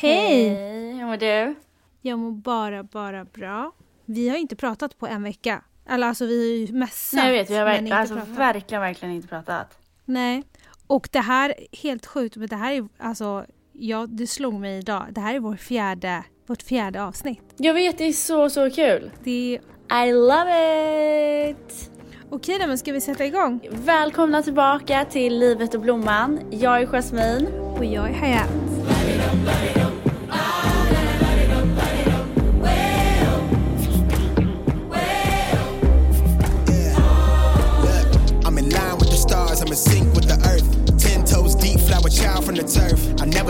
Hej! Hur mår du? Jag mår bara, bara bra. Vi har inte pratat på en vecka. Eller alltså vi har ju messat. Nej, jag vet, vi har inte alltså, pratat. verkligen, verkligen inte pratat. Nej. Och det här, helt sjukt, men det här är alltså, ja det slog mig idag. Det här är vår fjärde, vårt fjärde avsnitt. Jag vet, det är så, så kul. Det är... I love it! Okej då, men ska vi sätta igång? Välkomna tillbaka till Livet och Blomman. Jag är Jasmine. Och jag är Hayat.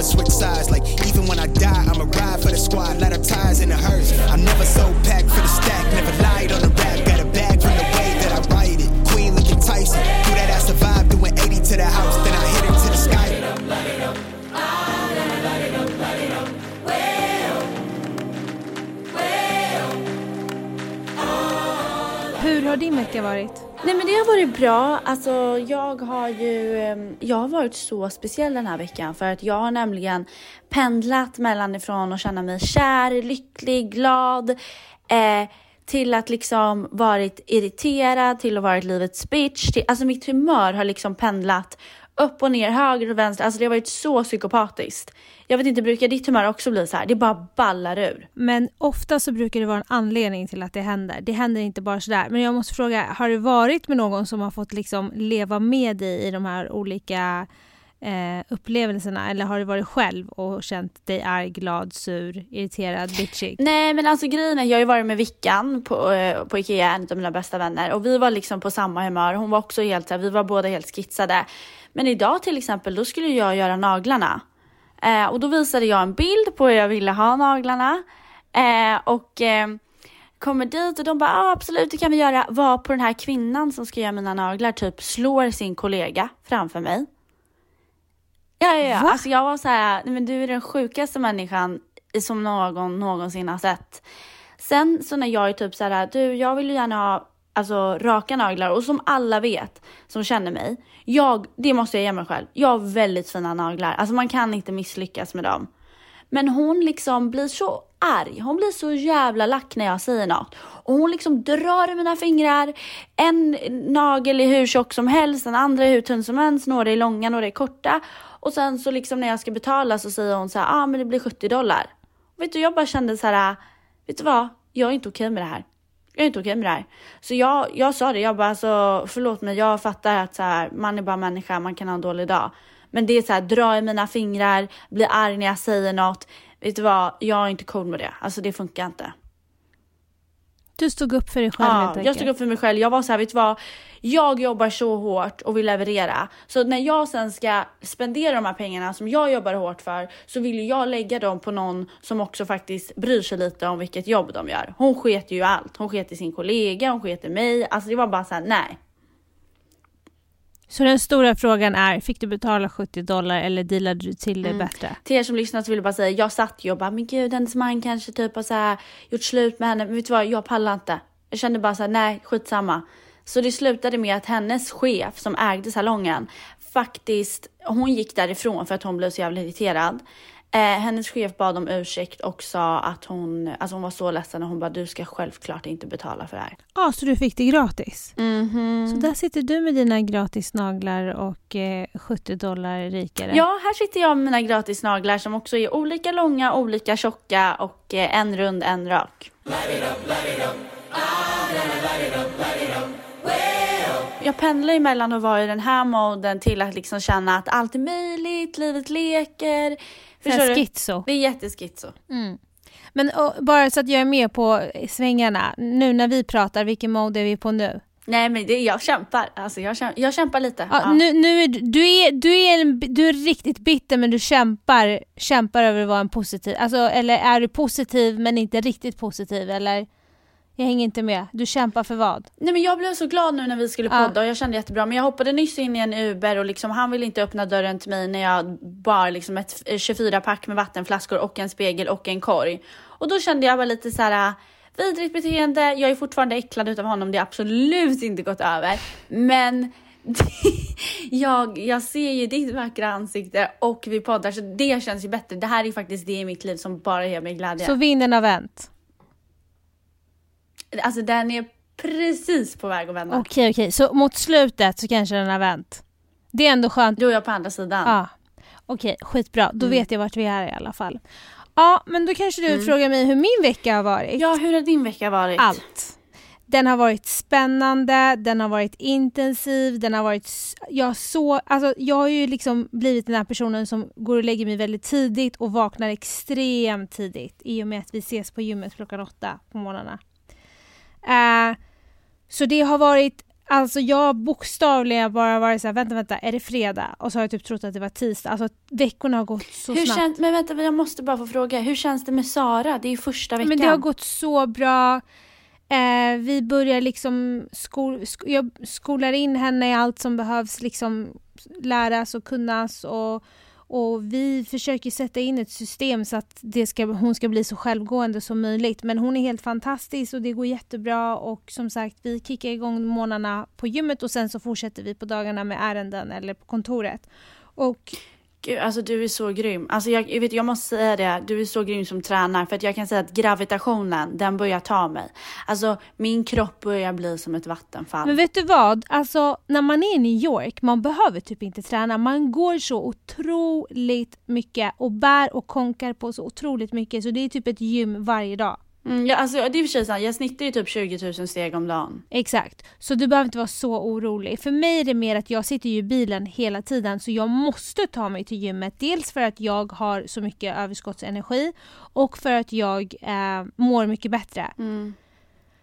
Never switch sides, like even when I die, I'm a ride for the squad, let up ties in the hearse. I'm never so packed for the stack, never lied on the rap, got a bag from the way that I write it. Queen looking Tyson, do that I survive, doing 80 to the house, then I hit it to the sky. Hur har din vecka varit? Nej men det har varit bra. Alltså jag har ju, ehm, jag har varit så speciell den här veckan för att jag har nämligen pendlat mellan ifrån att känna mig kär, lycklig, glad eh, till att liksom varit irriterad, till att varit livets bitch. Till, alltså mitt humör har liksom pendlat upp och ner, höger och vänster. Alltså det har varit så psykopatiskt. Jag vet inte, brukar ditt humör också bli så här? Det bara ballar ur. Men ofta så brukar det vara en anledning till att det händer. Det händer inte bara sådär. Men jag måste fråga, har du varit med någon som har fått liksom leva med dig i de här olika eh, upplevelserna? Eller har du varit själv och känt dig arg, glad, sur, irriterad, bitchig? Nej men alltså grejen är, jag har ju varit med Vickan på, eh, på Ikea, en av mina bästa vänner och vi var liksom på samma humör. Hon var också helt så vi var båda helt skitsade. Men idag till exempel, då skulle jag göra naglarna. Eh, och då visade jag en bild på hur jag ville ha naglarna. Eh, och eh, kommer dit och de bara ah, absolut det kan vi göra. Var på den här kvinnan som ska göra mina naglar typ slår sin kollega framför mig. Ja, ja, ja. Va? Alltså jag var så här, nej men du är den sjukaste människan som någon någonsin har sett. Sen så när jag är typ så här, du jag vill ju gärna ha alltså, raka naglar och som alla vet som känner mig, jag, det måste jag ge mig själv, jag har väldigt fina naglar, alltså man kan inte misslyckas med dem. Men hon liksom blir så arg, hon blir så jävla lack när jag säger något. Och hon liksom drar i mina fingrar, en nagel är hur tjock som helst, den andra är hur tunn som helst, några är långa, några är korta. Och sen så liksom när jag ska betala så säger hon så här, ah men det blir 70 dollar. Och vet du, jag bara kände så här, vet du vad, jag är inte okej med det här. Jag är inte okej med det här. Så jag, jag sa det, jag bara alltså, förlåt mig, jag fattar att så här, man är bara människa, man kan ha en dålig dag. Men det är så här, dra i mina fingrar, bli arg när jag säger något. Vet du vad, jag är inte cool med det. Alltså det funkar inte. Du stod upp för dig själv Ja, helt jag enkelt. stod upp för mig själv. Jag var så här, vet du vad? Jag jobbar så hårt och vill leverera. Så när jag sen ska spendera de här pengarna som jag jobbar hårt för så vill jag lägga dem på någon som också faktiskt bryr sig lite om vilket jobb de gör. Hon sket ju allt. Hon sket i sin kollega, hon sket i mig. Alltså det var bara så här, nej. Så den stora frågan är, fick du betala 70 dollar eller dealade du till Mm. det bättre? Till er som lyssnar så vill jag bara säga, jag satt ju och bara, men gud hennes man kanske typ har så här, gjort slut med henne. Men vet du vad, jag pallar inte. Jag kände bara så här, nej skitsamma. Så det slutade med att hennes chef som ägde salongen faktiskt, hon gick därifrån för att hon blev så jävla irriterad. Eh, hennes chef bad om ursäkt och sa att hon, alltså hon var så ledsen och hon bara, du ska självklart inte betala för det här. Ja, så du fick det gratis? Mhm. Så där sitter du med dina gratis naglar och eh, 70 dollar rikare. Ja, här sitter jag med mina gratis naglar som också är olika långa, olika tjocka och eh, en rund, en rak. Jag pendlar ju mellan att vara i den här moden till att liksom känna att allt är möjligt, livet leker. Förstår du? schizo. Det är jätteschizo. Mm. Men och, bara så att jag är med på svängarna, nu när vi pratar, vilken mode är vi på nu? Nej men det, jag kämpar, alltså jag, kämpar, jag kämpar lite. Ja, Ja. Nu, nu är, du- du, är, du, är en, du är riktigt bitter men du kämpar, kämpar över att vara en positiv, alltså, eller är du positiv men inte riktigt positiv eller? Jag hänger inte med. Du kämpar för vad? Nej men jag blev så glad nu när vi skulle podda och jag kände jättebra. Men jag hoppade nyss in i en Uber och liksom, han ville inte öppna dörren till mig när jag bar liksom ett 24-pack med vattenflaskor och en spegel och en korg. Och då kände jag bara lite så här. Vidrigt beteende, jag är fortfarande äcklad utav honom, det har absolut inte gått över. Men jag, jag ser ju ditt vackra ansikte och vi poddar så det känns ju bättre. Det här är faktiskt det i mitt liv som bara ger mig glädje. Så vinden har vänt? Alltså den är precis på väg att vända. Okej, okej. Så mot slutet så kanske den har vänt? Det är ändå skönt. Du och jag på andra sidan. Ja. Okej, skitbra. Då Mm. vet jag vart vi är i alla fall. Ja, men då kanske du Mm. frågar mig hur min vecka har varit. Ja, hur har din vecka varit? Allt. Den har varit spännande, den har varit intensiv, den har varit... Jag, så, alltså, jag har ju liksom blivit den här personen som går och lägger mig väldigt tidigt och vaknar extremt tidigt i och med att vi ses på gymmet klockan åtta på morgnarna. Eh, så det har varit... Alltså jag bokstavligen bara varit såhär, vänta vänta, är det fredag? Och så har jag typ trott att det var tisdag. Alltså veckorna har gått så hur snabbt. känns, men vänta, jag måste bara få fråga. Hur känns det med Sara? Det är ju första veckan. Men det har gått så bra. Eh, vi börjar liksom skol, sk jag skolar in henne i allt som behövs liksom läras och kunnas och, och vi försöker sätta in ett system så att det ska, hon ska bli så självgående som möjligt. Men hon är helt fantastisk och det går jättebra och som sagt vi kickar igång morgnarna på gymmet och sen så fortsätter vi på dagarna med ärenden eller på kontoret. Och Gud, alltså du är så grym. Alltså jag, jag vet, jag måste säga det, du är så grym som tränare för att jag kan säga att gravitationen, den börjar ta mig. Alltså min kropp börjar bli som ett vattenfall. Men vet du vad? Alltså när man är i New York, man behöver typ inte träna. Man går så otroligt mycket och bär och konkar på så otroligt mycket så det är typ ett gym varje dag. Mm, ja, alltså, det är i och för sig sant, jag snittar ju typ 20 000 steg om dagen. Exakt. Så du behöver inte vara så orolig. För mig är det mer att jag sitter ju i bilen hela tiden så jag måste ta mig till gymmet. Dels för att jag har så mycket överskottsenergi och för att jag eh, mår mycket bättre. Mm.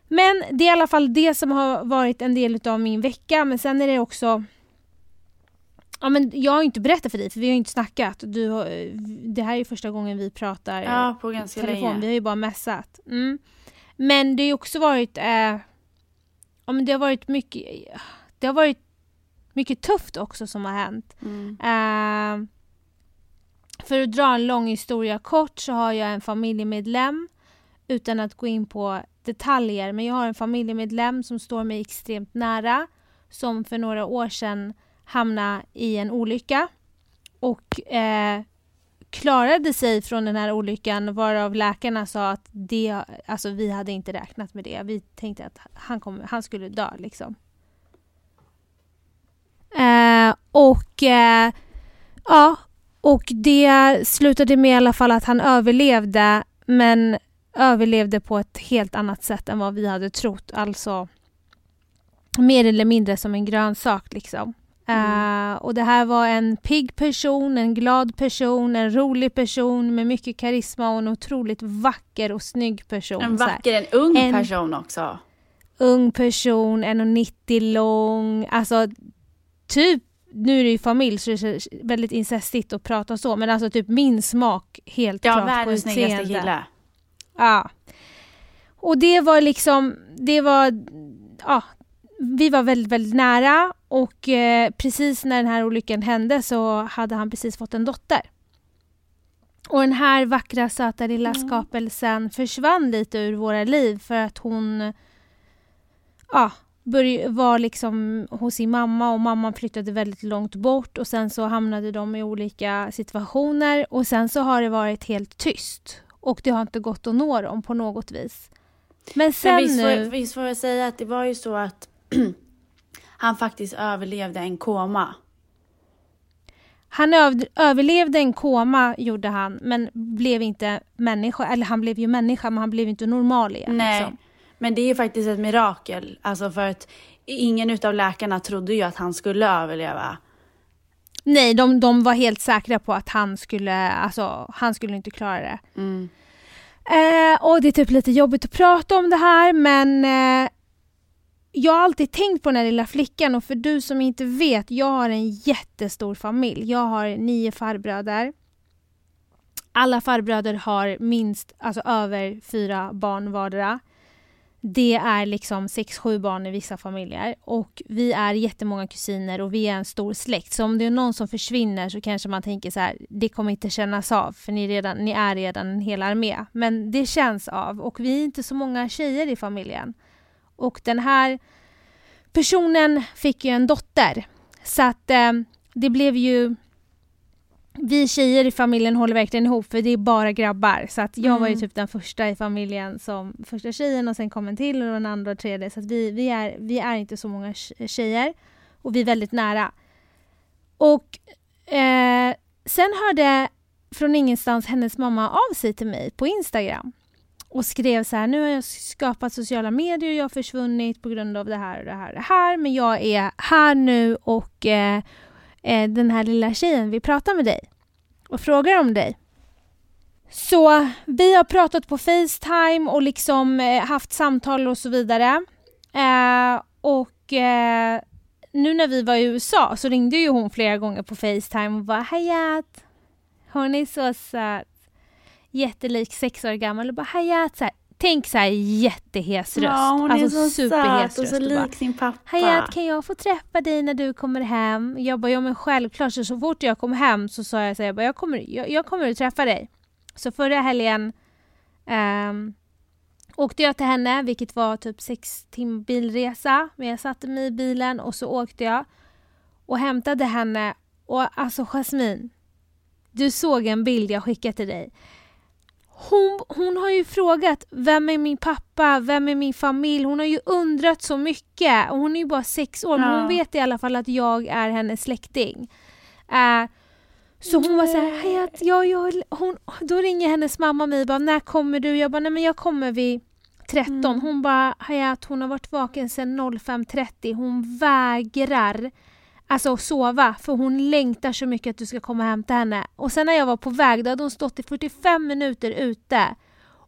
Men det är i alla fall det som har varit en del av min vecka. Men sen är det också... Ja, men jag har inte berättat för dig, för vi har ju inte snackat. Du har, det här är första gången vi pratar Ja, på ganska telefon. länge. Vi har ju bara messat. Mm. Men det har ju också varit... Eh, ja, men det har varit mycket... Det har varit mycket tufft också som har hänt. Mm. Eh, för att dra en lång historia kort så har jag en familjemedlem utan att gå in på detaljer. Men jag har en familjemedlem som står mig extremt nära som för några år sedan hamna i en olycka och eh, klarade sig från den här olyckan varav läkarna sa att det, alltså vi hade inte räknat med det. Vi tänkte att han, kom, han skulle dö liksom. Eh, och eh, ja, och det slutade med i alla fall att han överlevde men överlevde på ett helt annat sätt än vad vi hade trott. Alltså mer eller mindre som en grönsak liksom. Mm. Eh, och det här var en pigg person, en glad person, en rolig person med mycket karisma och en otroligt vacker och snygg person. En vacker, en ung En- person också. ung person, 1,90 lång, alltså typ, nu är det ju familj så det är väldigt incestigt att prata så, men alltså typ min smak helt Ja, klart på världens snyggaste utseende. kille. Ja. Och det var liksom, det var, ja, vi var väldigt, väldigt nära och eh, precis när den här olyckan hände så hade han precis fått en dotter. Och den här vackra söta lilla Mm. skapelsen försvann lite ur våra liv för att hon ja, börj- var liksom hos sin mamma och mamman flyttade väldigt långt bort och sen så hamnade de i olika situationer och sen så har det varit helt tyst och det har inte gått att nå dem på något vis. Men sen Men visst, nu... visst får jag säga att det var ju så att han faktiskt överlevde en koma. Han öv- överlevde en koma, gjorde han, men blev inte människa. Eller han blev ju människa, men han blev inte normal igen. Nej, Liksom. men det är ju faktiskt ett mirakel. Alltså för att ingen utav läkarna trodde ju att han skulle överleva. Nej, de, de var helt säkra på att han skulle, alltså, han skulle inte klara det. Mm. Eh, och det är typ lite jobbigt att prata om det här, men eh, jag har alltid tänkt på den här lilla flickan och för du som inte vet, jag har en jättestor familj. Jag har nio farbröder. Alla farbröder har minst, alltså över fyra barn vardera. Det är liksom sex, sju barn i vissa familjer och vi är jättemånga kusiner och vi är en stor släkt. Så om det är någon som försvinner så kanske man tänker så här, det kommer inte kännas av för ni, redan, ni är redan en hel armé. Men det känns av och vi är inte så många tjejer i familjen. Och den här personen fick ju en dotter. Så att eh, det blev ju vi tjejer i familjen håller verkligen ihop för det är bara grabbar. Så att jag mm. var ju mm. typ den första i familjen som första tjejen och sen kom en till och den andra och tredje. Så att vi, vi, är, vi är inte så många tjejer och vi är väldigt nära. Och eh, sen hörde från ingenstans hennes mamma av sig till mig på Instagram och skrev så här, nu har jag skapat sociala medier och jag har försvunnit på grund av det här och det här och det här, men jag är här nu och eh, eh, den här lilla tjejen vill prata med dig och frågar om dig. Så vi har pratat på Facetime och liksom eh, haft samtal och så vidare. Eh, och eh, nu när vi var i USA så ringde ju hon flera gånger på Facetime och bara Hayat, hon är så söt. Jättelik, sex år gammal och bara Hayat så här, Tänk så här jättehes röst. Ja, hon alltså, är så söt och så lik sin pappa. Hayat, kan jag få träffa dig när du kommer hem? Jag bara, ja men självklart. Så, så fort jag kom hem så sa jag så här, jag, bara, jag, kommer, jag, jag kommer att träffa dig. Så förra helgen um, åkte jag till henne, vilket var typ sex tim bilresa. Men jag satte mig i bilen och så åkte jag och hämtade henne. Och alltså Jasmine, du såg en bild jag skickade till dig. Hon, hon har ju frågat vem är min pappa, vem är min familj? Hon har ju undrat så mycket. Och hon är ju bara sex år, ja. men hon vet i alla fall att jag är hennes släkting. Uh, så hon var såhär, Hayat, ja, jag, hon, då ringer hennes mamma mig och bara, när kommer du? Jag bara, nej men jag kommer vid 13. Mm. Hon bara, Hayat, hon har varit vaken sedan 05.30. Hon vägrar alltså sova för hon längtar så mycket att du ska komma och hämta henne. Och sen när jag var på väg då hade hon stått i 45 minuter ute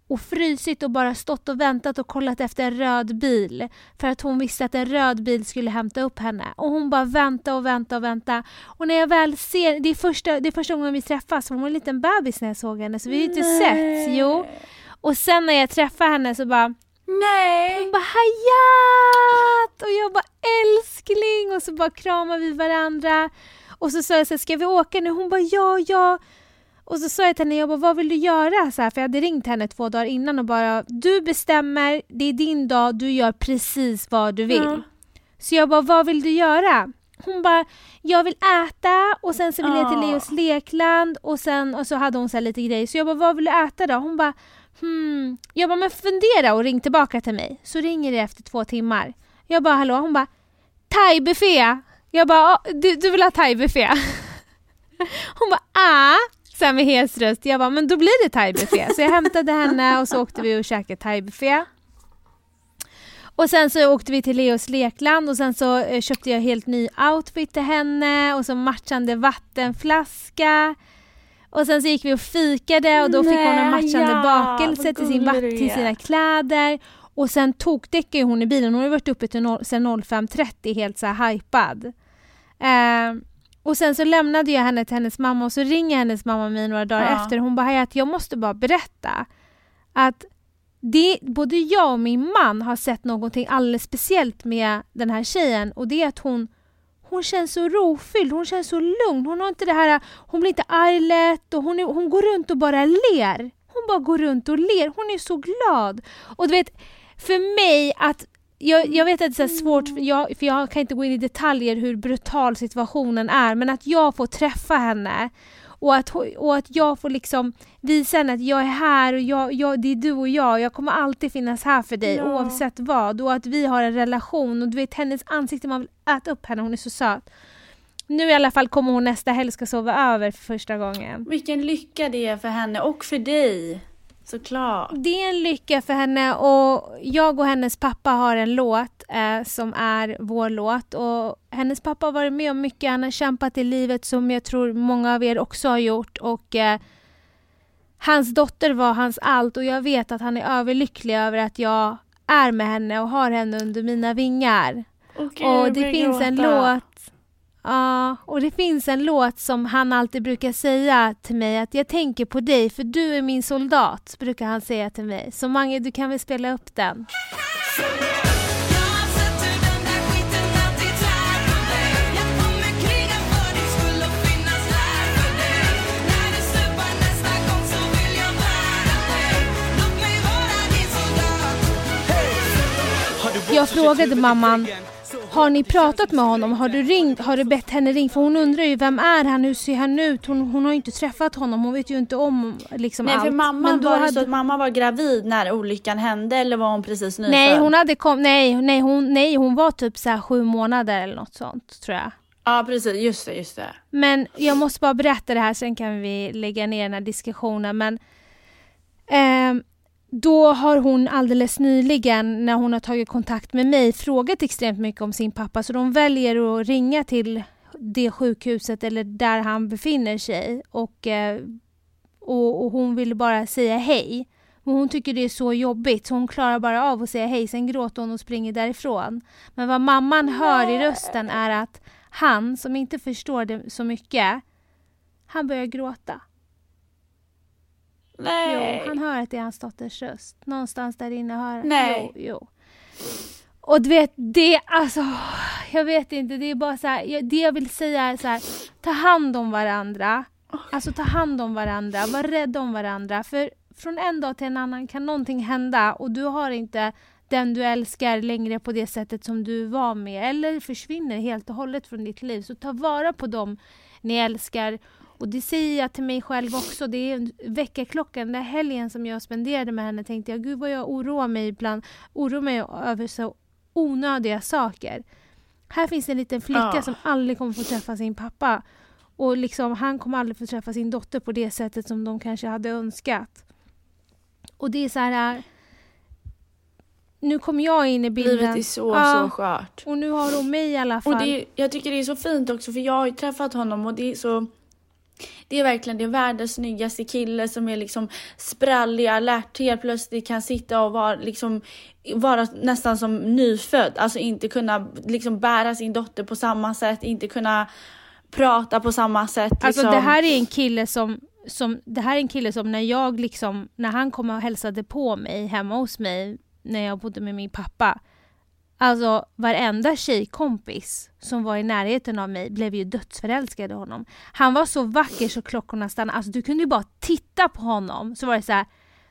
och frysit och bara stått och väntat och kollat efter en röd bil för att hon visste att en röd bil skulle hämta upp henne. Och hon bara vänta och vänta och vänta. Och när jag väl ser, det är första, det är första gången vi träffas, hon var en liten bebis när jag såg henne så vi har inte sett. Jo. Och sen när jag träffar henne så bara Nej! Hon bara Hayat! Och jag bara älskling! Och så bara kramar vi varandra. Och så sa jag så här, ska vi åka nu? Hon bara ja, ja. Och så sa jag till henne, jag bara, vad vill du göra? Så här, för jag hade ringt henne två dagar innan och bara, du bestämmer, det är din dag, du gör precis vad du vill. Mm. Så jag bara, vad vill du göra? Hon bara, jag vill äta och sen så vill jag till Leos lekland och sen och så hade hon så lite grejer. Så jag bara, vad vill du äta då? Hon bara, Hmm. Jag bara, men fundera och ring tillbaka till mig. Så ringer det efter två timmar. Jag bara, hallå? Hon bara, thaibuffé. Jag bara, du, du vill ha thaibuffé? Hon bara, ah. Sen med hes röst. Jag bara, men då blir det thaibuffé. Så jag hämtade henne och så åkte vi och käkade thaibuffé. Och sen så åkte vi till Leos lekland och sen så eh, köpte jag helt ny outfit till henne och så matchande vattenflaska. Och sen så gick vi och fikade och då Nej, fick hon en matchande ja, bakelse till, sin, till sina kläder. Och sen tokdäckade hon i bilen. Hon har varit uppe till no, sen 05.30 helt så här hypad. Eh, och sen så lämnade jag henne till hennes mamma och så ringer hennes mamma mig några dagar ja. efter. Hon bara att jag måste bara berätta att det, både jag och min man har sett någonting alldeles speciellt med den här tjejen och det är att hon hon känns så rofylld, hon känns så lugn. Hon har inte det här, hon blir inte arg lätt och hon, är, hon går runt och bara ler. Hon bara går runt och ler, hon är så glad. Och du vet, för mig att jag, jag vet att det är svårt, för jag, för jag kan inte gå in i detaljer hur brutal situationen är, men att jag får träffa henne och att, och att jag får liksom visa henne att jag är här och jag, jag, det är du och jag. Jag kommer alltid finnas här för dig ja. oavsett vad. Och att vi har en relation. Och du vet hennes ansikte, man vill äta upp henne. Hon är så söt. Nu i alla fall kommer hon nästa helg ska sova över för första gången. Vilken lycka det är för henne och för dig. Såklart. Det är en lycka för henne och jag och hennes pappa har en låt eh, som är vår låt och hennes pappa har varit med om mycket, han har kämpat i livet som jag tror många av er också har gjort och eh, hans dotter var hans allt och jag vet att han är överlycklig över att jag är med henne och har henne under mina vingar. Okay, och det finns gråta. en låt Ja, och det finns en låt som han alltid brukar säga till mig att jag tänker på dig för du är min soldat, brukar han säga till mig. Så Mange, du kan väl spela upp den? Jag frågade mamman Har ni pratat med honom? Har du ringt? Har du bett henne ringa? För hon undrar ju vem är han? Hur ser han ut? Hon, hon har ju inte träffat honom. Hon vet ju inte om liksom Nej, allt. för mamma Men då var hade- så att mamma var gravid när olyckan hände eller var hon precis nyfödd? Nej, hon hade kom... nej, nej, hon, nej, hon var typ så här sju månader eller något sånt tror jag. Ja, precis. Just det, just det. Men jag måste bara berätta det här, sen kan vi lägga ner den här diskussionen. Men ehm, då har hon alldeles nyligen, när hon har tagit kontakt med mig, frågat extremt mycket om sin pappa. Så de väljer att ringa till det sjukhuset eller där han befinner sig. Och, eh, och, och hon vill bara säga hej. Men hon tycker det är så jobbigt så hon klarar bara av att säga hej. Sen gråter hon och springer därifrån. Men vad mamman hör i rösten är att han, som inte förstår det så mycket, han börjar gråta. Nej. Jo, han hör att det är hans dotters röst. Någonstans där inne hör han. Nej. Jo, jo. Och du vet, det alltså, jag vet inte, det är bara så här, jag- det jag vill säga är så här, ta hand om varandra. Alltså ta hand om varandra, var rädda om varandra. För från en dag till en annan kan någonting hända och du har inte den du älskar längre på det sättet som du var med eller försvinner helt och hållet från ditt liv. Så ta vara på dem ni älskar. Och det säger jag till mig själv också. Det är väckarklockan. Den där helgen som jag spenderade med henne tänkte jag, gud vad jag oroar mig ibland. Oroar mig över så onödiga saker. Här finns en liten flicka Ja. som aldrig kommer få träffa sin pappa. Och liksom, han kommer aldrig få träffa sin dotter på det sättet som de kanske hade önskat. Och det är så här... Nu kommer jag in i bilden. Livet är så, Ja. så skört. Och nu har hon mig i alla fall. Och det, jag tycker det är så fint också för jag har ju träffat honom och det är så det är verkligen det är världens snyggaste kille som är liksom sprallig, alert, helt plötsligt kan sitta och vara liksom vara nästan som nyfödd, alltså inte kunna liksom bära sin dotter på samma sätt, inte kunna prata på samma sätt. Alltså liksom. det här är en kille som, som, det här är en kille som när jag liksom, när han kom och hälsade på mig hemma hos mig när jag bodde med min pappa. Alltså varenda tjejkompis som var i närheten av mig blev ju dödsförälskade i honom. Han var så vacker så klockorna stannade. Alltså du kunde ju bara titta på honom så var det så här.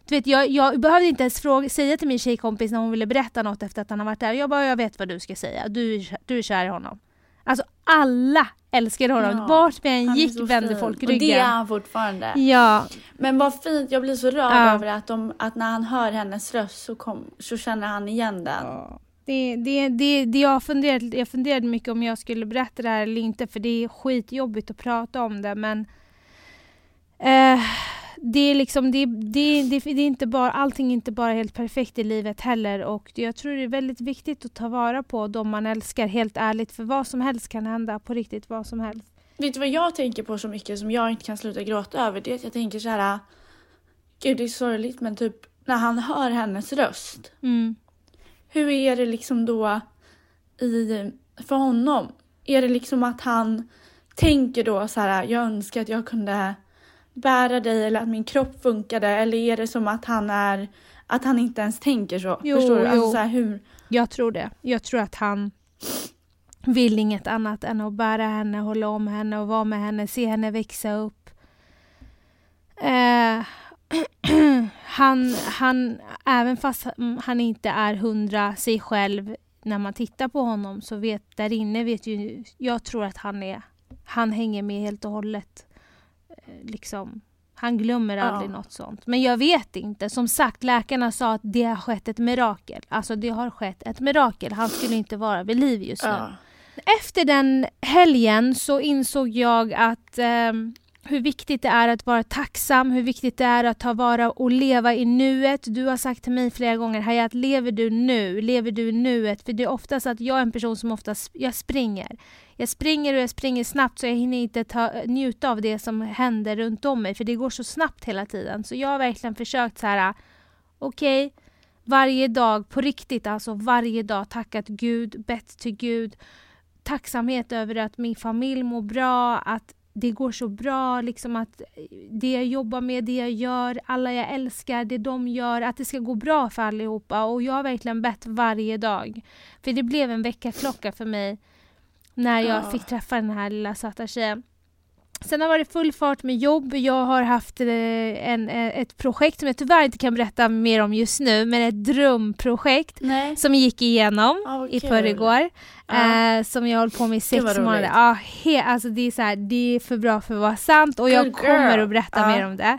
Du vet, jag, jag behövde inte ens fråga, säga till min tjejkompis när hon ville berätta något efter att han har varit där. Jag bara, jag vet vad du ska säga. Du, är kär- du är kär i honom. Alltså alla älskade honom. Ja, Vart vi än gick vände fin. folk Och det är ryggen. han fortfarande. Ja, Men vad fint, jag blir så rörd Ja. över att, de, att när han hör hennes röst så, kom, så känner han igen den. Det, det, det, det jag, funderade, jag funderade mycket om jag skulle berätta det här eller inte för det är skitjobbigt att prata om det men eh, det är liksom, det, det, det, det är inte bara, allting är inte bara helt perfekt i livet heller och jag tror det är väldigt viktigt att ta vara på de man älskar helt ärligt för vad som helst kan hända, på riktigt vad som helst. Vet du vad jag tänker på så mycket som jag inte kan sluta gråta över? Det är att jag tänker så här. Gud det är sorgligt men typ när han hör hennes röst. Mm. Hur är det liksom då i, för honom? Är det liksom att han tänker då så här, jag önskar att jag kunde bära dig eller att min kropp funkade eller är det som att han är, att han inte ens tänker så? Jo, Förstår du? Alltså jo. så här, hur, Jag tror det. Jag tror att han vill inget annat än att bära henne, hålla om henne och vara med henne, se henne växa upp. Eh, han, han, även fast han inte är hundra sig själv när man tittar på honom så vet där inne vet ju jag tror att han är han hänger med helt och hållet. Eh, Liksom, han glömmer Ja. aldrig något sånt. Men jag vet inte. Som sagt, läkarna sa att det har skett ett mirakel. Alltså det har skett ett mirakel. Han skulle inte vara vid liv just nu. ja. Efter den helgen så insåg jag att ehm, hur viktigt det är att vara tacksam, hur viktigt det är att ta vara och leva i nuet. Du har sagt till mig flera gånger, Hayat, lever du nu? Lever du i nuet? För det är oftast att jag är en person som oftast, jag springer. Jag springer och jag springer snabbt så jag hinner inte ta, njuta av det som händer runt om mig för det går så snabbt hela tiden. Så jag har verkligen försökt så här, okej, varje dag på riktigt, alltså varje dag tackat Gud, bett till Gud, tacksamhet över att min familj mår bra, att det går så bra, liksom att det jag jobbar med, det jag gör, alla jag älskar, det de gör, att det ska gå bra för allihopa. Och jag har verkligen bett varje dag. För det blev en väckarklocka för mig när jag Ja. fick träffa den här lilla söta tjejen. Sen har det varit full fart med jobb. Jag har haft eh, en, eh, ett projekt som jag tyvärr inte kan berätta mer om just nu, men ett drömprojekt Nej. som gick igenom vad i förrgår. Ja. Eh, som jag har hållit på med i sex månader. Ja, he, alltså det, är så här, det är för bra för att vara sant och jag Good kommer girl. att berätta Ja. mer om det.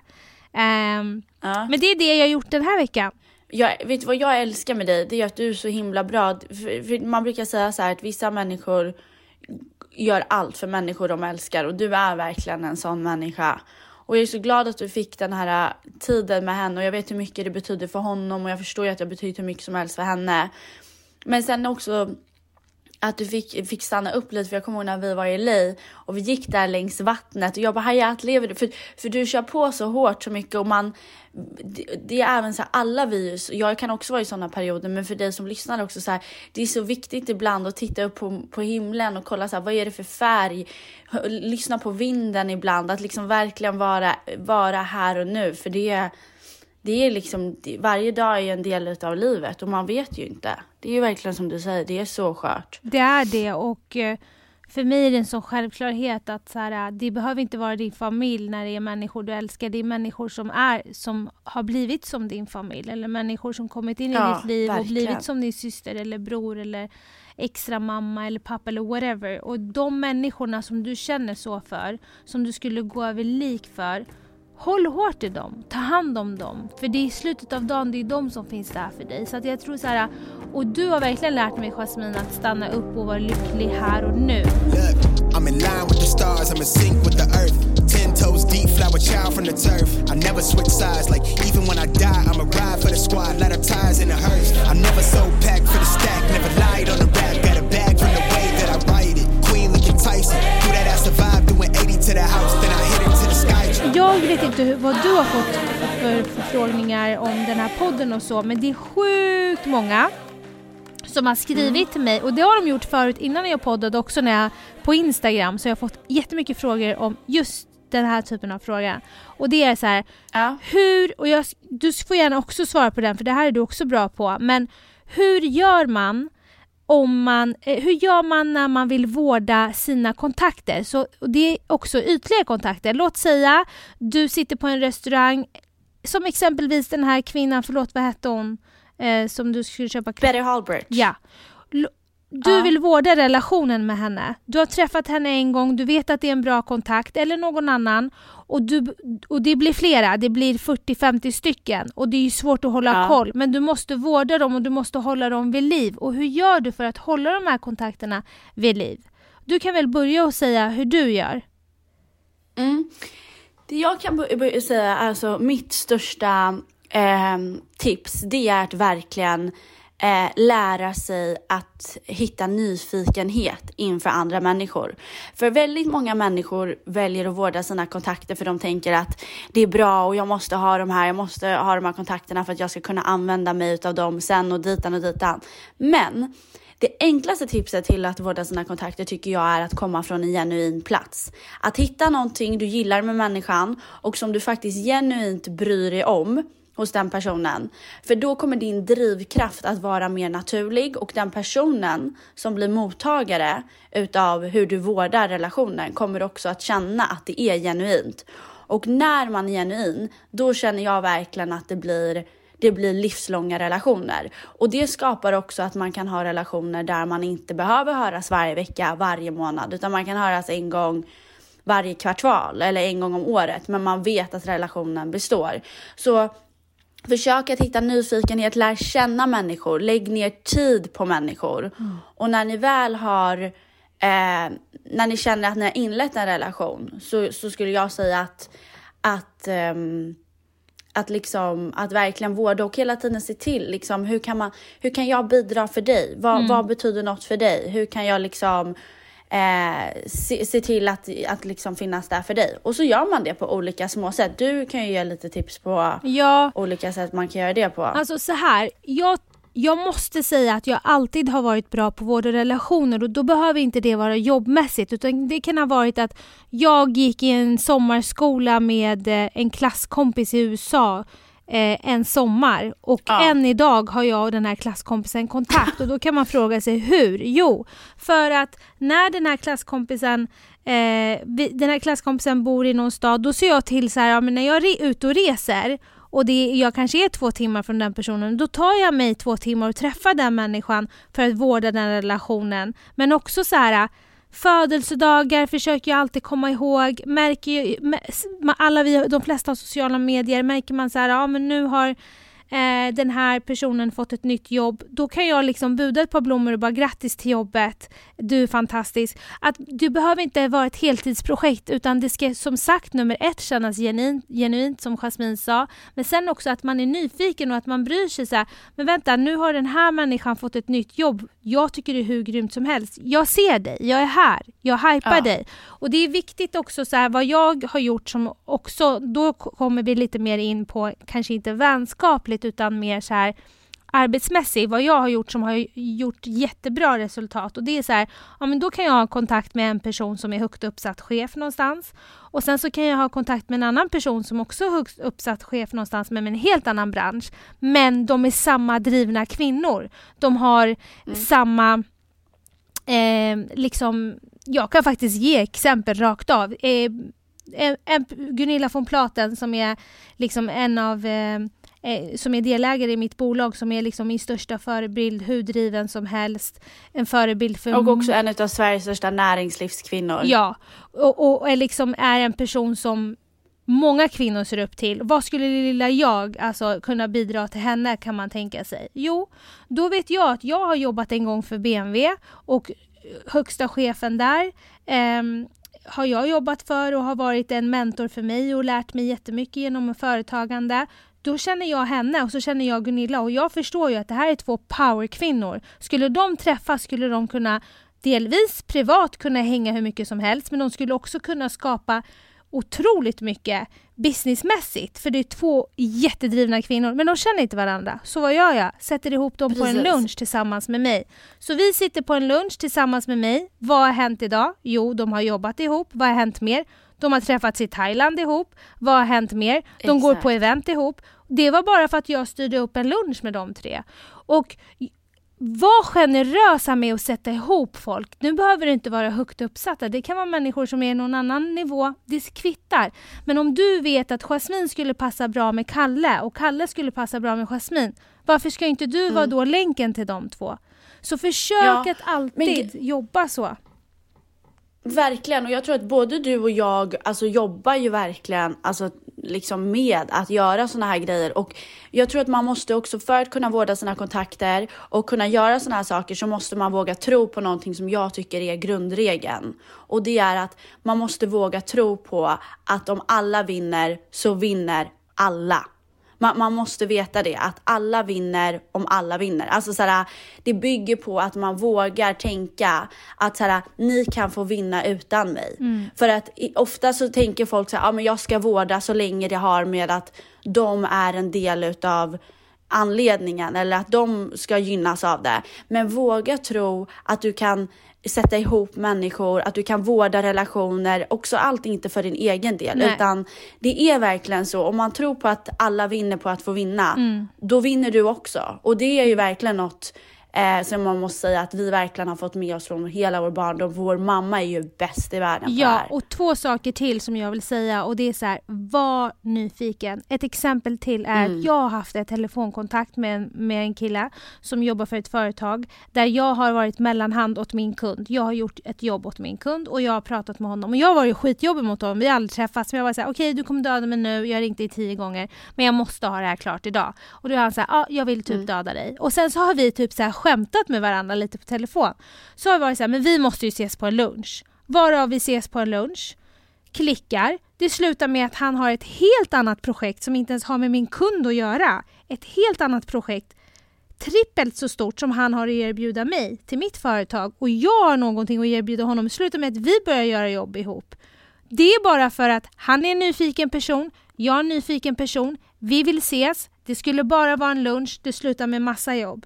Ehm, Ja. men det är det jag har gjort den här veckan. Jag, vet du vad jag älskar med dig? Det är att du är så himla bra. För, för man brukar säga så här att vissa människor gör allt för människor de älskar och du är verkligen en sån människa. Och jag är så glad att du fick den här äh, tiden med henne och jag vet hur mycket det betyder för honom och jag förstår ju att jag betyder hur mycket som helst för henne. Men sen också att du fick, fick stanna upp lite för jag kommer ihåg när vi var i LA och vi gick där längs vattnet och jag bara Hayat lever du? För, för du kör på så hårt så mycket och man det, det är även så här alla vi, jag kan också vara i sådana perioder men för dig som lyssnar också så här det är så viktigt ibland att titta upp på, på himlen och kolla så här vad är det för färg lyssna på vinden ibland att liksom verkligen vara, vara här och nu för det är det är liksom, det, varje dag är en del av livet och man vet ju inte. Det är ju verkligen som du säger, det är så skört. Det är det och eh, för mig är det en sån självklarhet att så här, det behöver inte vara din familj när det är människor du älskar. Det är människor som är som har blivit som din familj eller människor som kommit in i Ja, ditt liv och verkligen. blivit som din syster eller bror eller extra mamma eller pappa eller whatever. Och de människorna som du känner så för, som du skulle gå över lik för, Håll hårt i dem, ta hand om dem. För det är i slutet av dagen, det är de som finns där för dig. Så att jag tror så här, och du har verkligen lärt mig Jasmine att stanna upp och vara lycklig här och nu. Look, I'm in line with the stars, I'm in sync with the earth. Ten toes deep, flower child from the turf. I never switch sides, like even when I die, I'm a ride for the squad, light up ties in the hearse. I never so packed for the stack, never lied on the rap, got a bag from the way that I write it. Queen looking Tyson, do that I survived, doing 80 to the house, jag vet inte hur, vad du har fått för förfrågningar om den här podden och så, men det är sjukt många som har skrivit till mig och det har de gjort förut innan jag poddade också när jag på Instagram så jag har fått jättemycket frågor om just den här typen av fråga. Och det är så här, Ja. hur, och jag, du får gärna också svara på den för det här är du också bra på, men hur gör man om man, eh, hur gör man när man vill vårda sina kontakter? Så, det är också ytliga kontakter. Låt säga du sitter på en restaurang, som exempelvis den här kvinnan, förlåt vad hette hon, eh, som du skulle köpa Betty Hallbridge. Ja. Du Ja. vill vårda relationen med henne. Du har träffat henne en gång, du vet att det är en bra kontakt, eller någon annan. Och, du, och det blir flera, det blir 40-50 stycken. Och det är ju svårt att hålla Ja. koll. Men du måste vårda dem och du måste hålla dem vid liv. Och hur gör du för att hålla de här kontakterna vid liv? Du kan väl börja och säga hur du gör? Mm. Det jag kan bör- bör- säga, alltså mitt största ehm, tips, det är att verkligen eh, lära sig att hitta nyfikenhet inför andra människor. För väldigt många människor väljer att vårda sina kontakter för de tänker att det är bra och jag måste ha de här, jag måste ha de här kontakterna för att jag ska kunna använda mig av dem sen och ditan och ditan. Men det enklaste tipset till att vårda sina kontakter tycker jag är att komma från en genuin plats. Att hitta någonting du gillar med människan och som du faktiskt genuint bryr dig om hos den personen. För då kommer din drivkraft att vara mer naturlig och den personen som blir mottagare utav hur du vårdar relationen kommer också att känna att det är genuint. Och när man är genuin, då känner jag verkligen att det blir det blir livslånga relationer. Och det skapar också att man kan ha relationer där man inte behöver höras varje vecka, varje månad, utan man kan höras en gång varje kvartal eller en gång om året, men man vet att relationen består. Så försök att hitta nyfikenhet, lär känna människor, lägg ner tid på människor. Och när ni väl har eh, när ni känner att ni har inlett en relation så, så skulle jag säga att, att ehm, att liksom att verkligen vårda och hela tiden se till liksom hur kan man hur kan jag bidra för dig? Vad, vad betyder något för dig? Hur kan jag liksom eh, se, se till att, att liksom finnas där för dig? Och så gör man det på olika små sätt. Du kan ju ge lite tips på Ja, olika sätt man kan göra det på. Alltså så här, jag, jag måste säga att jag alltid har varit bra på vård och relationer och då behöver inte det vara jobbmässigt utan det kan ha varit att jag gick i en sommarskola med eh, en klasskompis i USA eh, en sommar och Ja. än idag har jag och den här klasskompisen kontakt och då kan man fråga sig hur? Jo, för att när den här klasskompisen eh, den här klasskompisen bor i någon stad, då ser jag till så här, ja, men när jag är ute och reser och det, jag kanske är två timmar från den personen, då tar jag mig två timmar och träffar den människan för att vårda den relationen. Men också så här Födelsedagar försöker jag alltid komma ihåg. Märker alla vi, de flesta har sociala medier, märker man så här, ja men nu har eh, den här personen fått ett nytt jobb, då kan jag liksom buda ett par blommor och bara grattis till jobbet, du är fantastisk. Att du behöver inte vara ett heltidsprojekt utan det ska som sagt nummer ett kännas genuint, genuint som Jasmine sa, men sen också att man är nyfiken och att man bryr sig så här, men vänta nu har den här människan fått ett nytt jobb, jag tycker det är hur grymt som helst. Jag ser dig, jag är här, jag hypar ja. dig. Och det är viktigt också så här, vad jag har gjort som också, då kommer vi lite mer in på, kanske inte vänskapligt utan mer så här arbetsmässigt, vad jag har gjort som har gjort jättebra resultat. Och det är så här, ja men då kan jag ha kontakt med en person som är högt uppsatt chef någonstans. Och sen så kan jag ha kontakt med en annan person som också är högt uppsatt chef någonstans, men med en helt annan bransch. Men de är samma drivna kvinnor. De har mm. samma, eh, liksom, jag kan faktiskt ge exempel rakt av. Eh, en, Gunilla von Platen som är liksom en av eh, eh, som är delägare i mitt bolag som är liksom min största förebild, hur driven som helst. En förebild för... Och också en av Sveriges största näringslivskvinnor. Ja, och, och är, liksom, är en person som många kvinnor ser upp till. Vad skulle lilla jag alltså, kunna bidra till henne kan man tänka sig? Jo, då vet jag att jag har jobbat en gång för BMW och högsta chefen där eh, har jag jobbat för och har varit en mentor för mig och lärt mig jättemycket genom företagande då känner jag henne och så känner jag Gunilla och jag förstår ju att det här är två powerkvinnor. Skulle de träffas skulle de kunna delvis privat kunna hänga hur mycket som helst men de skulle också kunna skapa otroligt mycket businessmässigt för det är två jättedrivna kvinnor men de känner inte varandra. Så vad gör jag? Sätter ihop dem Precis. på en lunch tillsammans med mig. Så vi sitter på en lunch tillsammans med mig. Vad har hänt idag? Jo, de har jobbat ihop. Vad har hänt mer? De har träffats i Thailand ihop. Vad har hänt mer? De Exakt. går på event ihop. Det var bara för att jag styrde upp en lunch med de tre. Och var generösa med att sätta ihop folk. Nu behöver det inte vara högt uppsatta. Det kan vara människor som är någon annan nivå. Det kvittar. Men om du vet att Jasmine skulle passa bra med Kalle och Kalle skulle passa bra med Jasmine. Varför ska inte du mm. vara då länken till de två? Så försök ja, att alltid men... jobba så. Verkligen, och jag tror att både du och jag alltså, jobbar ju verkligen alltså, liksom med att göra sådana här grejer. Och jag tror att man måste också, för att kunna vårda sina kontakter och kunna göra sådana här saker, så måste man våga tro på någonting som jag tycker är grundregeln. Och det är att man måste våga tro på att om alla vinner så vinner alla. Man, man, måste veta det, att alla vinner om alla vinner. Alltså så det bygger på att man vågar tänka att så ni kan få vinna utan mig. Mm. För att ofta så tänker folk så här, ja men jag ska vårda så länge det har med att de är en del utav anledningen eller att de ska gynnas av det. Men våga tro att du kan sätta ihop människor, att du kan vårda relationer, också allt inte för din egen del, Nej. utan det är verkligen så. Om man tror på att alla vinner på att få vinna, mm. då vinner du också. Och det är ju verkligen något Eh, så man måste säga att vi verkligen har fått med oss från hela vår barndom. Vår mamma är ju bäst i världen på Ja, här. och två saker till som jag vill säga och det är så här, var nyfiken. Ett exempel till är mm. att jag har haft ett telefonkontakt med en, med en kille som jobbar för ett företag där jag har varit mellanhand åt min kund. Jag har gjort ett jobb åt min kund och jag har pratat med honom och jag har varit skitjobbig mot honom. Vi har aldrig träffats men jag var så här, okej okay, du kommer döda mig nu, jag har ringt dig tio gånger men jag måste ha det här klart idag. Och då är han så här, ja jag vill typ mm. döda dig. Och sen så har vi typ så här skämtat med varandra lite på telefon. Så har vi varit så här, men vi måste ju ses på en lunch. Varav vi ses på en lunch, klickar. Det slutar med att han har ett helt annat projekt som inte ens har med min kund att göra. Ett helt annat projekt trippelt så stort som han har att erbjuda mig till mitt företag och jag har någonting att erbjuda honom. Det slutar med att vi börjar göra jobb ihop. Det är bara för att han är en nyfiken person, jag är en nyfiken person, vi vill ses, det skulle bara vara en lunch, det slutar med massa jobb.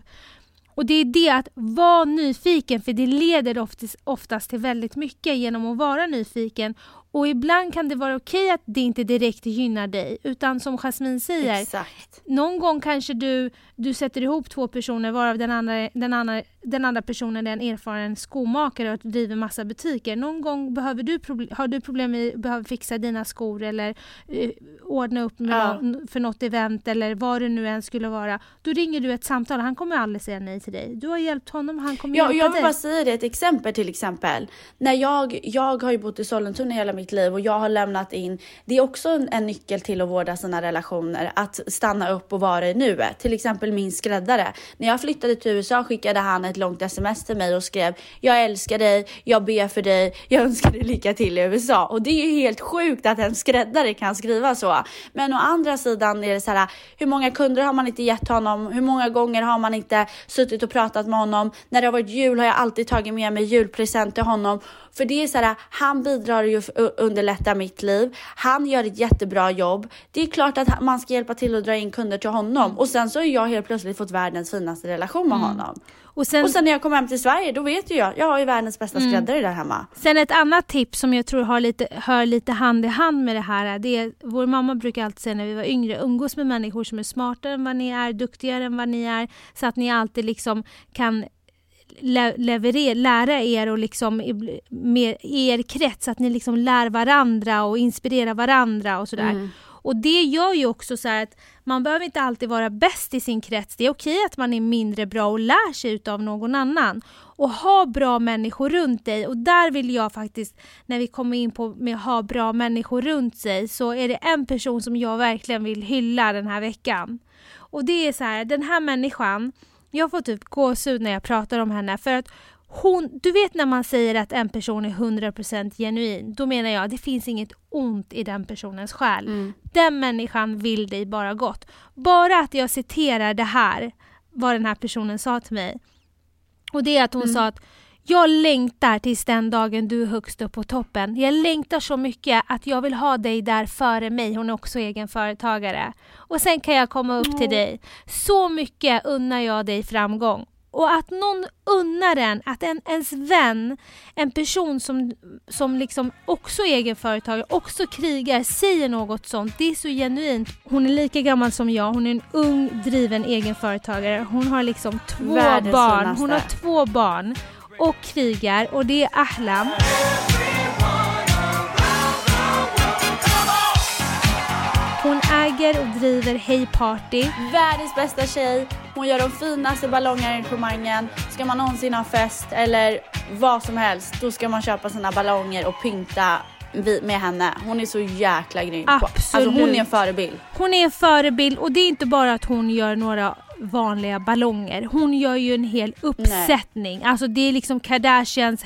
Och det är det att vara nyfiken, för det leder oftast, oftast till väldigt mycket genom att vara nyfiken och ibland kan det vara okej att det inte direkt gynnar dig utan som Jasmine säger, Exakt. någon gång kanske du, du sätter ihop två personer varav den andra, den, andra, den andra personen är en erfaren skomakare och driver massa butiker. Någon gång behöver du har du problem med behöver fixa dina skor eller eh, ordna upp Ja. nå- för något event eller vad det nu än skulle vara. Då ringer du ett samtal, han kommer aldrig säga nej till dig. Du har hjälpt honom, han kommer Ja, hjälpa jag vill dig. bara säga det, ett exempel till exempel. När jag, jag har ju bott i Sollentuna hela mitt liv och jag har lämnat in, det är också en, en nyckel till att vårda sina relationer, att stanna upp och vara i nuet. Till exempel min skräddare. När jag flyttade till USA skickade han ett långt sms till mig och skrev Jag älskar dig, jag ber för dig, jag önskar dig lycka till i USA. Och det är ju helt sjukt att en skräddare kan skriva så. Men å andra sidan är det så här, hur många kunder har man inte gett honom? Hur många gånger har man inte suttit och pratat med honom? När det har varit jul har jag alltid tagit med mig julpresent till honom. För det är så här, han bidrar ju för att underlätta mitt liv. Han gör ett jättebra jobb. Det är klart att man ska hjälpa till att dra in kunder till honom. Och sen så har jag helt plötsligt fått världens finaste relation med honom. och sen, Och sen när jag kommer hem till Sverige, då vet ju jag, jag har ju världens bästa skräddare där hemma. Sen ett annat tips som jag tror har lite, hör lite hand i hand med det här. Det är, vår mamma brukar alltid säga när vi var yngre, umgås med människor som är smartare än vad ni är, duktigare än vad ni är. Så att ni alltid liksom kan le- leverera, lära er och liksom med er krets, att ni liksom lär varandra och inspirerar varandra och sådär. Mm. Och det gör ju också så att man behöver inte alltid vara bäst i sin krets. Det är okej att man är mindre bra och lär sig utav någon annan. Och ha bra människor runt dig. Och där vill jag faktiskt, när vi kommer in på med att ha bra människor runt sig, så är det en person som jag verkligen vill hylla den här veckan. Och det är så här, den här människan, jag får typ gåshud när jag pratar om henne för att hon, du vet när man säger att en person är 100% genuin, då menar jag att det finns inget ont i den personens själ. Mm. Den människan vill dig bara gott. Bara att jag citerar det här, vad den här personen sa till mig. Och det är att hon Mm. sa att jag längtar tills den dagen du är högst upp på toppen. Jag längtar så mycket att jag vill ha dig där före mig. Hon är också egen företagare. Och sen kan jag komma upp till dig. Så mycket unnar jag dig framgång. Och att någon unnar en, att en, ens vän, en person som, som liksom också är egenföretagare, också krigar, säger något sånt. Det är så genuint. Hon är lika gammal som jag. Hon är en ung, driven egenföretagare. Hon har liksom två Världens barn. Hon har två barn och krigar och det är Ahlam. Hon äger och driver Hey Party. Världens bästa tjej, hon gör de finaste ballongarrangemangen. Ska man någonsin ha fest eller vad som helst, då ska man köpa sina ballonger och pynta med henne. Hon är så jäkla grym. på- Alltså hon Absolut. är en förebild. Hon är en förebild och det är inte bara att hon gör några vanliga ballonger. Hon gör ju en hel uppsättning. Alltså det är liksom Kardashians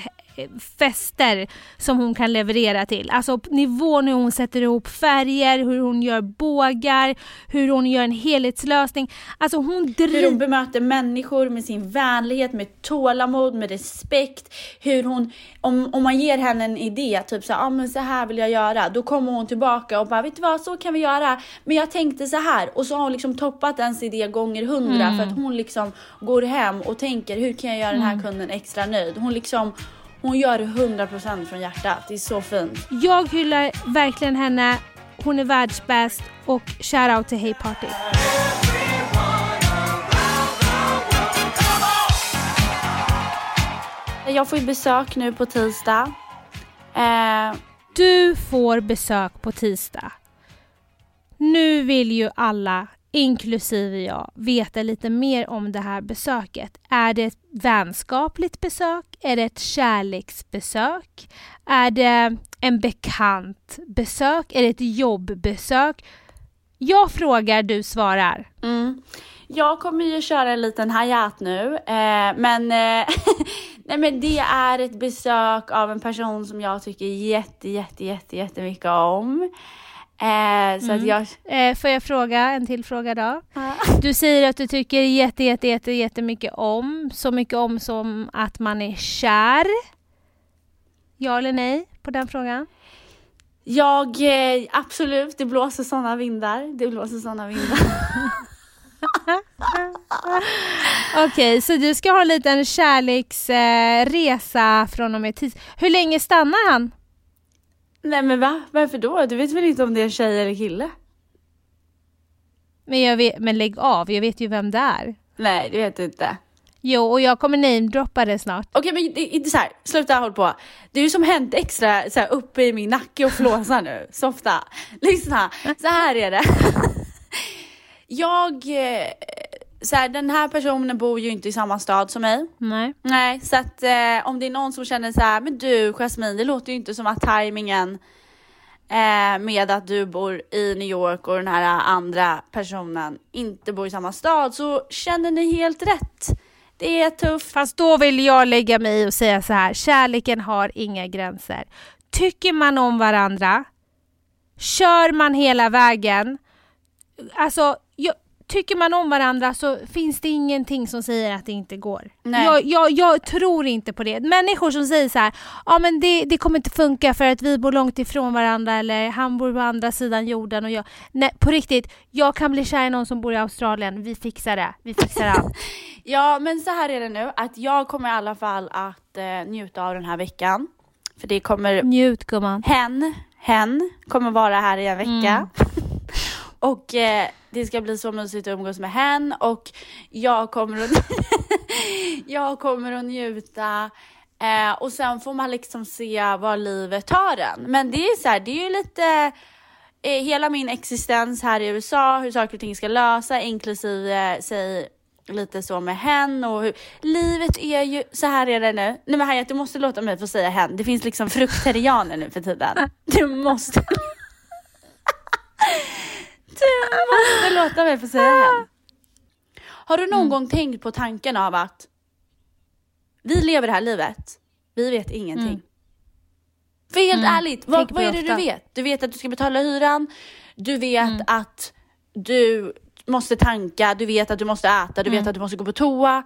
fester som hon kan leverera till. Alltså nivån hur hon sätter ihop färger, hur hon gör bågar, hur hon gör en helhetslösning. Alltså hon Hur hon driver... bemöter människor med sin vänlighet, med tålamod, med respekt. Hur hon, om, om man ger henne en idé, typ så här, ah, men så här vill jag göra. Då kommer hon tillbaka och bara, vet du vad, så kan vi göra. Men jag tänkte så här. Och så har hon liksom toppat ens idé gånger hundra för att hon liksom går hem och tänker, hur kan jag göra den här kunden extra nöjd? Hon liksom, hon gör det 100% från hjärtat. Det är så fint. Jag hyllar verkligen henne. Hon är världsbäst och shoutout till Hey Party. Jag får ju besök nu på tisdag. Eh, Du får besök på tisdag. Nu vill ju alla, inklusive jag, veta lite mer om det här besöket. Är det ett vänskapligt besök? Är det ett kärleksbesök? Är det en bekant besök? Är det ett jobbbesök? Jag frågar, du svarar. Mm. Jag kommer ju köra en liten hayat nu, eh, men, eh, nej, men det är ett besök av en person som jag tycker jätte, jätte, jätte, jättemycket om. Eh, så att jag... Eh, får jag fråga en till fråga då? Du säger att du tycker jätte, jätte, jätte, jättemycket om. Så mycket om som att man är kär. Ja eller nej på den frågan? Jag, eh, absolut, det blåser sådana vindar. Det blåser sådana vindar. Okej, så du ska ha en liten kärleksresa eh, från och med tisdag. Hur länge stannar han? Nej men va? Varför då? Du vet väl inte om det är en tjej eller kille? Men, jag vet, men lägg av, jag vet ju vem det är. Nej, det vet du inte. Jo, och jag kommer namedroppa det snart. Okej men inte så här, sluta håll på. Det är ju som hänt extra så här, uppe i min nacke och flåsa nu. Softa. Lyssna, så här är det. Jag, eh, så här, den här personen bor ju inte i samma stad som mig. Nej. Nej, så att eh, om det är någon som känner så här, men du Jasmine, det låter ju inte som att tajmingen eh, med att du bor i New York och den här andra personen inte bor i samma stad så känner ni helt rätt. Det är tufft. Fast då vill jag lägga mig i och säga så här, kärleken har inga gränser. Tycker man om varandra, kör man hela vägen, alltså tycker man om varandra så finns det ingenting som säger att det inte går. Jag, jag, jag tror inte på det. Människor som säger så här, ja men det, det kommer inte funka för att vi bor långt ifrån varandra eller han bor på andra sidan jorden och jag... Nej, på riktigt, jag kan bli kär i någon som bor i Australien. Vi fixar det. Vi fixar allt. Ja, men så här är det nu att jag kommer i alla fall att eh, njuta av den här veckan. För det kommer Njut gumman. hen, hen kommer vara här i en vecka. Mm och eh, det ska bli så mysigt att umgås med hen och jag kommer att, jag kommer att njuta. Eh, och sen får man liksom se var livet tar en. Men det är så här, det är ju lite eh, hela min existens här i USA, hur saker och ting ska lösa, inklusive eh, sig lite så med hen och hur, livet är ju, så här är det nu. Nej men Hayat, du måste låta mig få säga hen. Det finns liksom frukterianer nu för tiden. Du måste. Du låta mig få säga hen. Har du någon Mm. gång tänkt på tanken av att vi lever det här livet, vi vet ingenting. Mm. För helt Mm. ärligt, vad, vad är det du vet? Du vet att du ska betala hyran, du vet Mm. att du måste tanka, du vet att du måste äta, du vet Mm. att du måste gå på toa.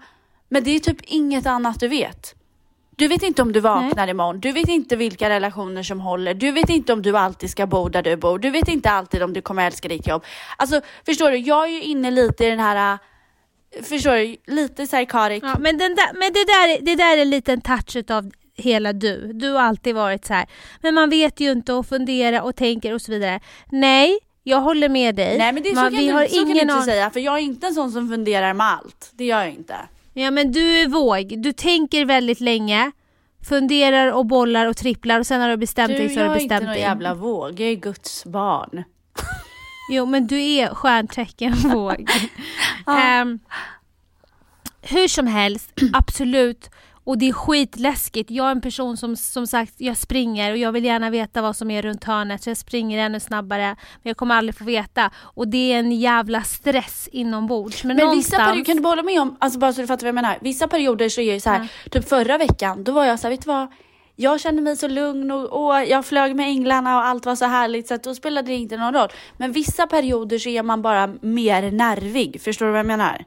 Men det är typ inget annat du vet. Du vet inte om du vaknar imorgon, du vet inte vilka relationer som håller, du vet inte om du alltid ska bo där du bor, du vet inte alltid om du kommer älska ditt jobb. Alltså förstår du, jag är ju inne lite i den här, äh, förstår du, lite psychotic. Ja, men den där, men det, där, det där är en touch av hela du. Du har alltid varit så här. Men man vet ju inte och funderar och tänker och så vidare. Nej, jag håller med dig. Nej men det är så Man- kan, vi du, har så kan du ingen inte säga, för jag är inte en sån som funderar med allt. Det gör jag inte. Ja men du är våg. Du tänker väldigt länge. Funderar och bollar och tripplar och sen har du bestämt Du, dig så jag har är du inte bestämt någon dig. jävla våg, jag är Guds barn. Jo men du är stjärntecken våg. Ehm, hur som helst, absolut. Och det är skitläskigt. Jag är en person som som sagt, jag springer och jag vill gärna veta vad som är runt hörnet så jag springer ännu snabbare. Men jag kommer aldrig få veta. Och det är en jävla stress inombords. Men, Men någonstans... vissa perioder, kan du bara hålla med om, alltså bara så du fattar vad jag menar. Vissa perioder så är det så här, typ förra veckan, då var jag så här, vet du vad? Jag kände mig så lugn och, och jag flög med änglarna och allt var så härligt så att då spelade det inte någon roll. Men vissa perioder så är man bara mer nervig, förstår du vad jag menar?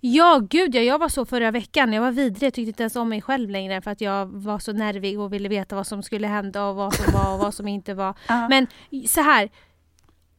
Ja, gud ja, jag var så förra veckan. Jag var vidrig, jag tyckte inte ens om mig själv längre för att jag var så nervig och ville veta vad som skulle hända och vad som var och vad som inte var. Ja. Men så här,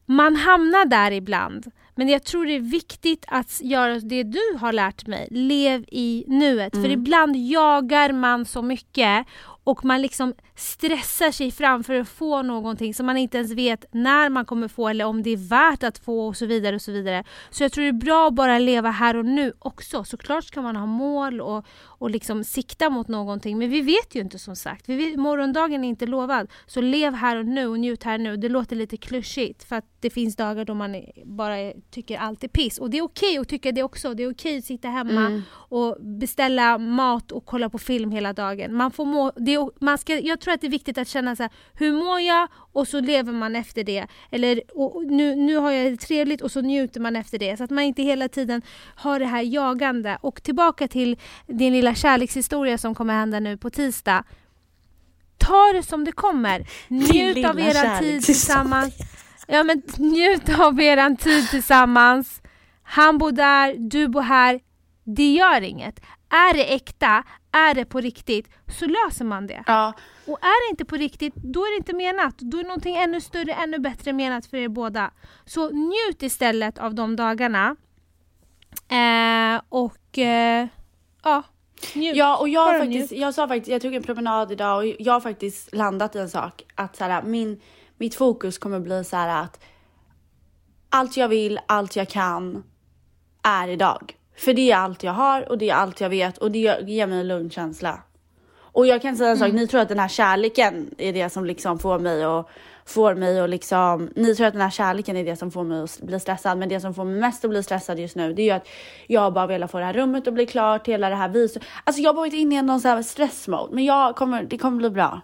man hamnar där ibland. Men jag tror det är viktigt att göra det du har lärt mig. Lev i nuet. För ibland jagar man så mycket och man liksom stressar sig fram för att få någonting som man inte ens vet när man kommer få eller om det är värt att få och så vidare. och Så vidare. Så jag tror det är bra att bara leva här och nu också. Såklart ska man ha mål och, och liksom sikta mot någonting men vi vet ju inte som sagt. Vi morgondagen är inte lovad. Så lev här och nu och njut här och nu. Det låter lite klyschigt för att det finns dagar då man bara tycker allt är piss. Och det är okej att tycka det också. Det är okej att sitta hemma och beställa mat och kolla på film hela dagen. Man får må, det man ska, jag tror att det är viktigt att känna så här, hur mår jag? Och så lever man efter det. Eller och nu, nu har jag det trevligt och så njuter man efter det. Så att man inte hela tiden har det här jagande. Och tillbaka till din lilla kärlekshistoria som kommer hända nu på tisdag. Ta det som det kommer. Njut av era tid tillsammans. Ja men njut av eran tid tillsammans. Han bor där, du bor här. Det gör inget. Är det äkta, är det på riktigt, så löser man det. Ja, Och är det inte på riktigt, då är det inte menat. Då är någonting ännu större, ännu bättre menat för er båda. Så njut istället av de dagarna. Eh, och eh, ja, Njut. Ja, och jag, Bara faktiskt, njut. jag sa faktiskt, jag tog en promenad idag och jag har faktiskt landat i en sak. Att så här, min, mitt fokus kommer bli så här att allt jag vill, allt jag kan är idag. För det är allt jag har och det är allt jag vet och det ger mig en lugn känsla. Och jag kan säga en sak, ni tror att den här kärleken är det som liksom får mig att får mig att liksom, ni tror att den här kärleken är det som får mig att bli stressad, men det som får mig mest att bli stressad just nu, det är ju att jag bara vill få det här rummet att bli klart, hela det här viset. Alltså jag har varit inne i någon sån här stressmode, men jag kommer, det kommer bli bra.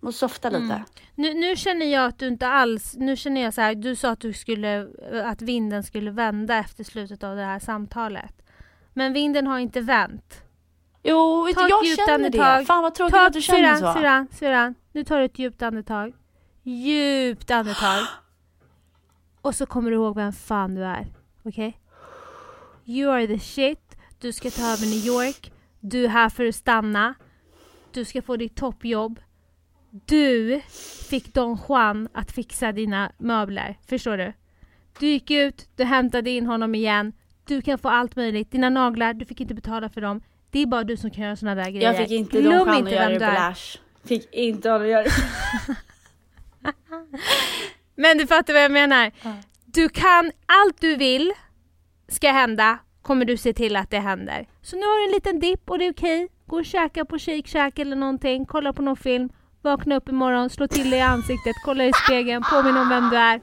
Måste softa lite. Nu, nu känner jag att du inte alls, nu känner jag så här, du sa att du skulle, att vinden skulle vända efter slutet av det här samtalet. Men vinden har inte vänt. Jo, du, jag känner det. andetag. Fan vad tråkigt Ta, att du känner syrran, så. Syrran, syrran, nu tar du ett djupt andetag. Djupt andetag. Och så kommer du ihåg vem fan du är. Okej? You are the shit. Du ska ta över New York. Du är här för att stanna. Du ska få ditt toppjobb. Du fick Don Juan att fixa dina möbler. Förstår du? Du gick ut, du hämtade in honom igen. Du kan få allt möjligt. Dina naglar, du fick inte betala för dem. Det är bara du som kan göra såna där grejer. Jag fick inte Glöm Don Juan att göra det på. Lash. Fick inte honom att göra det. Men du fattar vad jag menar. Du kan, allt du vill ska hända, kommer du se till att det händer. Så nu har du en liten dipp och det är okej. Gå och käka på Shake Shack eller någonting, kolla på någon film, vakna upp imorgon, slå till dig i ansiktet, kolla i spegeln, påminn om vem du är.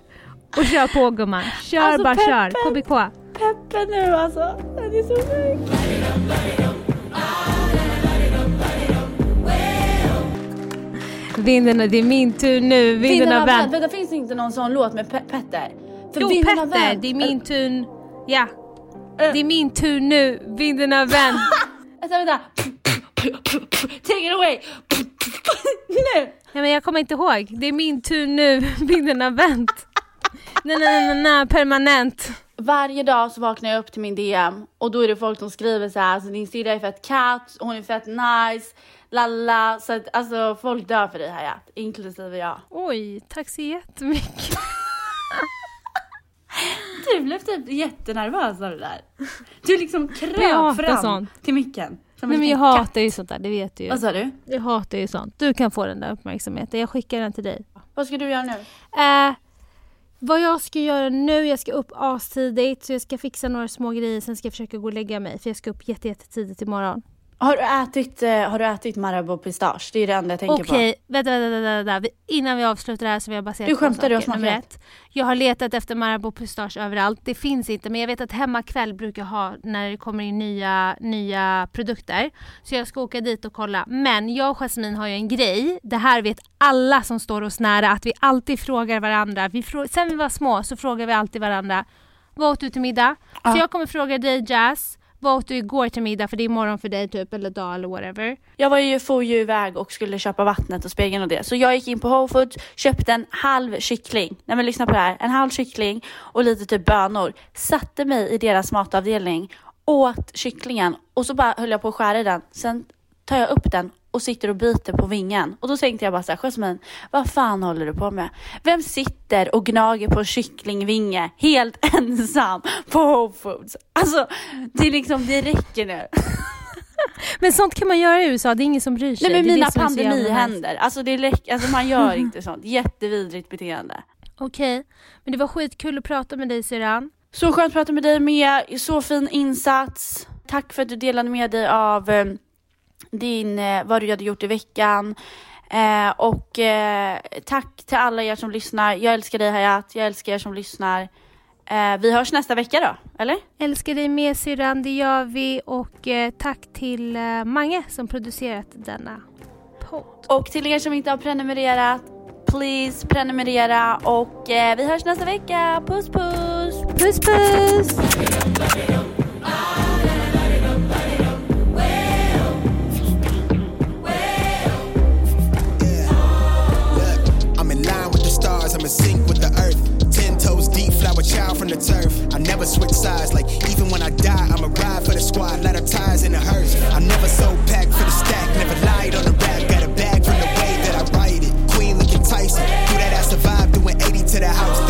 Och kör på gumman. Kör Alltså, bara kör. peppen. KBK. Peppen nu alltså. Den är så sjuk. Vinden, det är min tur nu. Vinden har vänt. Vänta, finns det inte någon sån låt med Pe- Petter? För Jo vinden Petter, det är min tur. Ja. Äh. Det är min tur nu. Vinden har vänt. Vänta, vänta. Take it away. Nu. Nej men jag kommer inte ihåg. Det är min tur nu. Vinden har vänt. Nej, nej, nej, nej, permanent. Varje dag så vaknar jag upp till min DM och då är det folk som skriver så här, alltså din syrra är fett katt, hon är fett nice, lalla. Så att alltså folk dör för dig Hayat, inklusive jag. Oj, tack så jättemycket. Du blev typ jättenervös av det där. Du liksom kröp fram sånt. till micken. Nej en men jag katt. hatar ju sånt där, det vet du ju. Vad sa du? Jag hatar ju sånt. Du kan få den där uppmärksamheten. Jag skickar den till dig. Vad ska du göra nu? Eh, vad jag ska göra nu, jag ska upp astidigt så jag ska fixa några små grejer sen ska jag försöka gå och lägga mig för jag ska upp jätte, jättetidigt imorgon. Har du ätit, eh, har du ätit Marabou pistage? Det är det enda jag tänker Okej, vänta, vänta, vänta, vänta. Vi- Innan vi avslutar det här så vill jag bara säga Du skämtar, du har smakat ett, Jag har letat efter Marabou pistage överallt. Det finns inte men jag vet att Hemmakväll brukar ha när det kommer in nya, nya produkter. Så jag ska åka dit och kolla. Men jag och Jasmine har ju en grej. Det här vet alla som står oss nära att vi alltid frågar varandra. Vi frå- Sen vi var små så frågar vi alltid varandra. Vad åt du till middag? Ja. Så jag kommer fråga dig Jazz. Vad åt du igår till middag? För det är imorgon för dig typ eller dag eller whatever. Jag var ju, for ju iväg och skulle köpa vattnet och spegeln och det. Så jag gick in på Whole Foods, köpte en halv kyckling. Nej men lyssna på det här. En halv kyckling och lite typ bönor. Satte mig i deras matavdelning, åt kycklingen och så bara höll jag på att skära i den. Sen tar jag upp den och sitter och biter på vingen. Och då tänkte jag bara såhär, Jasmine, vad fan håller du på med? Vem sitter och gnager på en kycklingvinge helt ensam på Whole Foods? Alltså, det är liksom, det räcker nu. Men sånt kan man göra i USA, det är ingen som bryr sig. Nej men mina så pandemihänder, alltså, det är läck- alltså man gör inte sånt. Jättevidrigt beteende. Okej, men det var skitkul att prata med dig syrran. Så skönt att prata med dig med, så fin insats. Tack för att du delade med dig av eh, din, eh, vad du hade gjort i veckan. Eh, och eh, tack till alla er som lyssnar. Jag älskar dig Hayat, jag älskar er som lyssnar. Eh, vi hörs nästa vecka då, eller? Älskar dig med syrran, det gör vi. Och eh, tack till eh, Mange som producerat denna podd. Och till er som inte har prenumererat, please prenumerera och vi hörs nästa vecka. Puss puss! Puss puss! in sync with the earth. Ten toes deep, flower child from the turf. I never switch sides, like even when I die, I'ma ride for the squad, Not of ties in the hearse. I never so packed for the stack, never lied on the rap. Got a bag from the way that I write it. Queen looking Tyson, do that I survived, doing 80 to the house.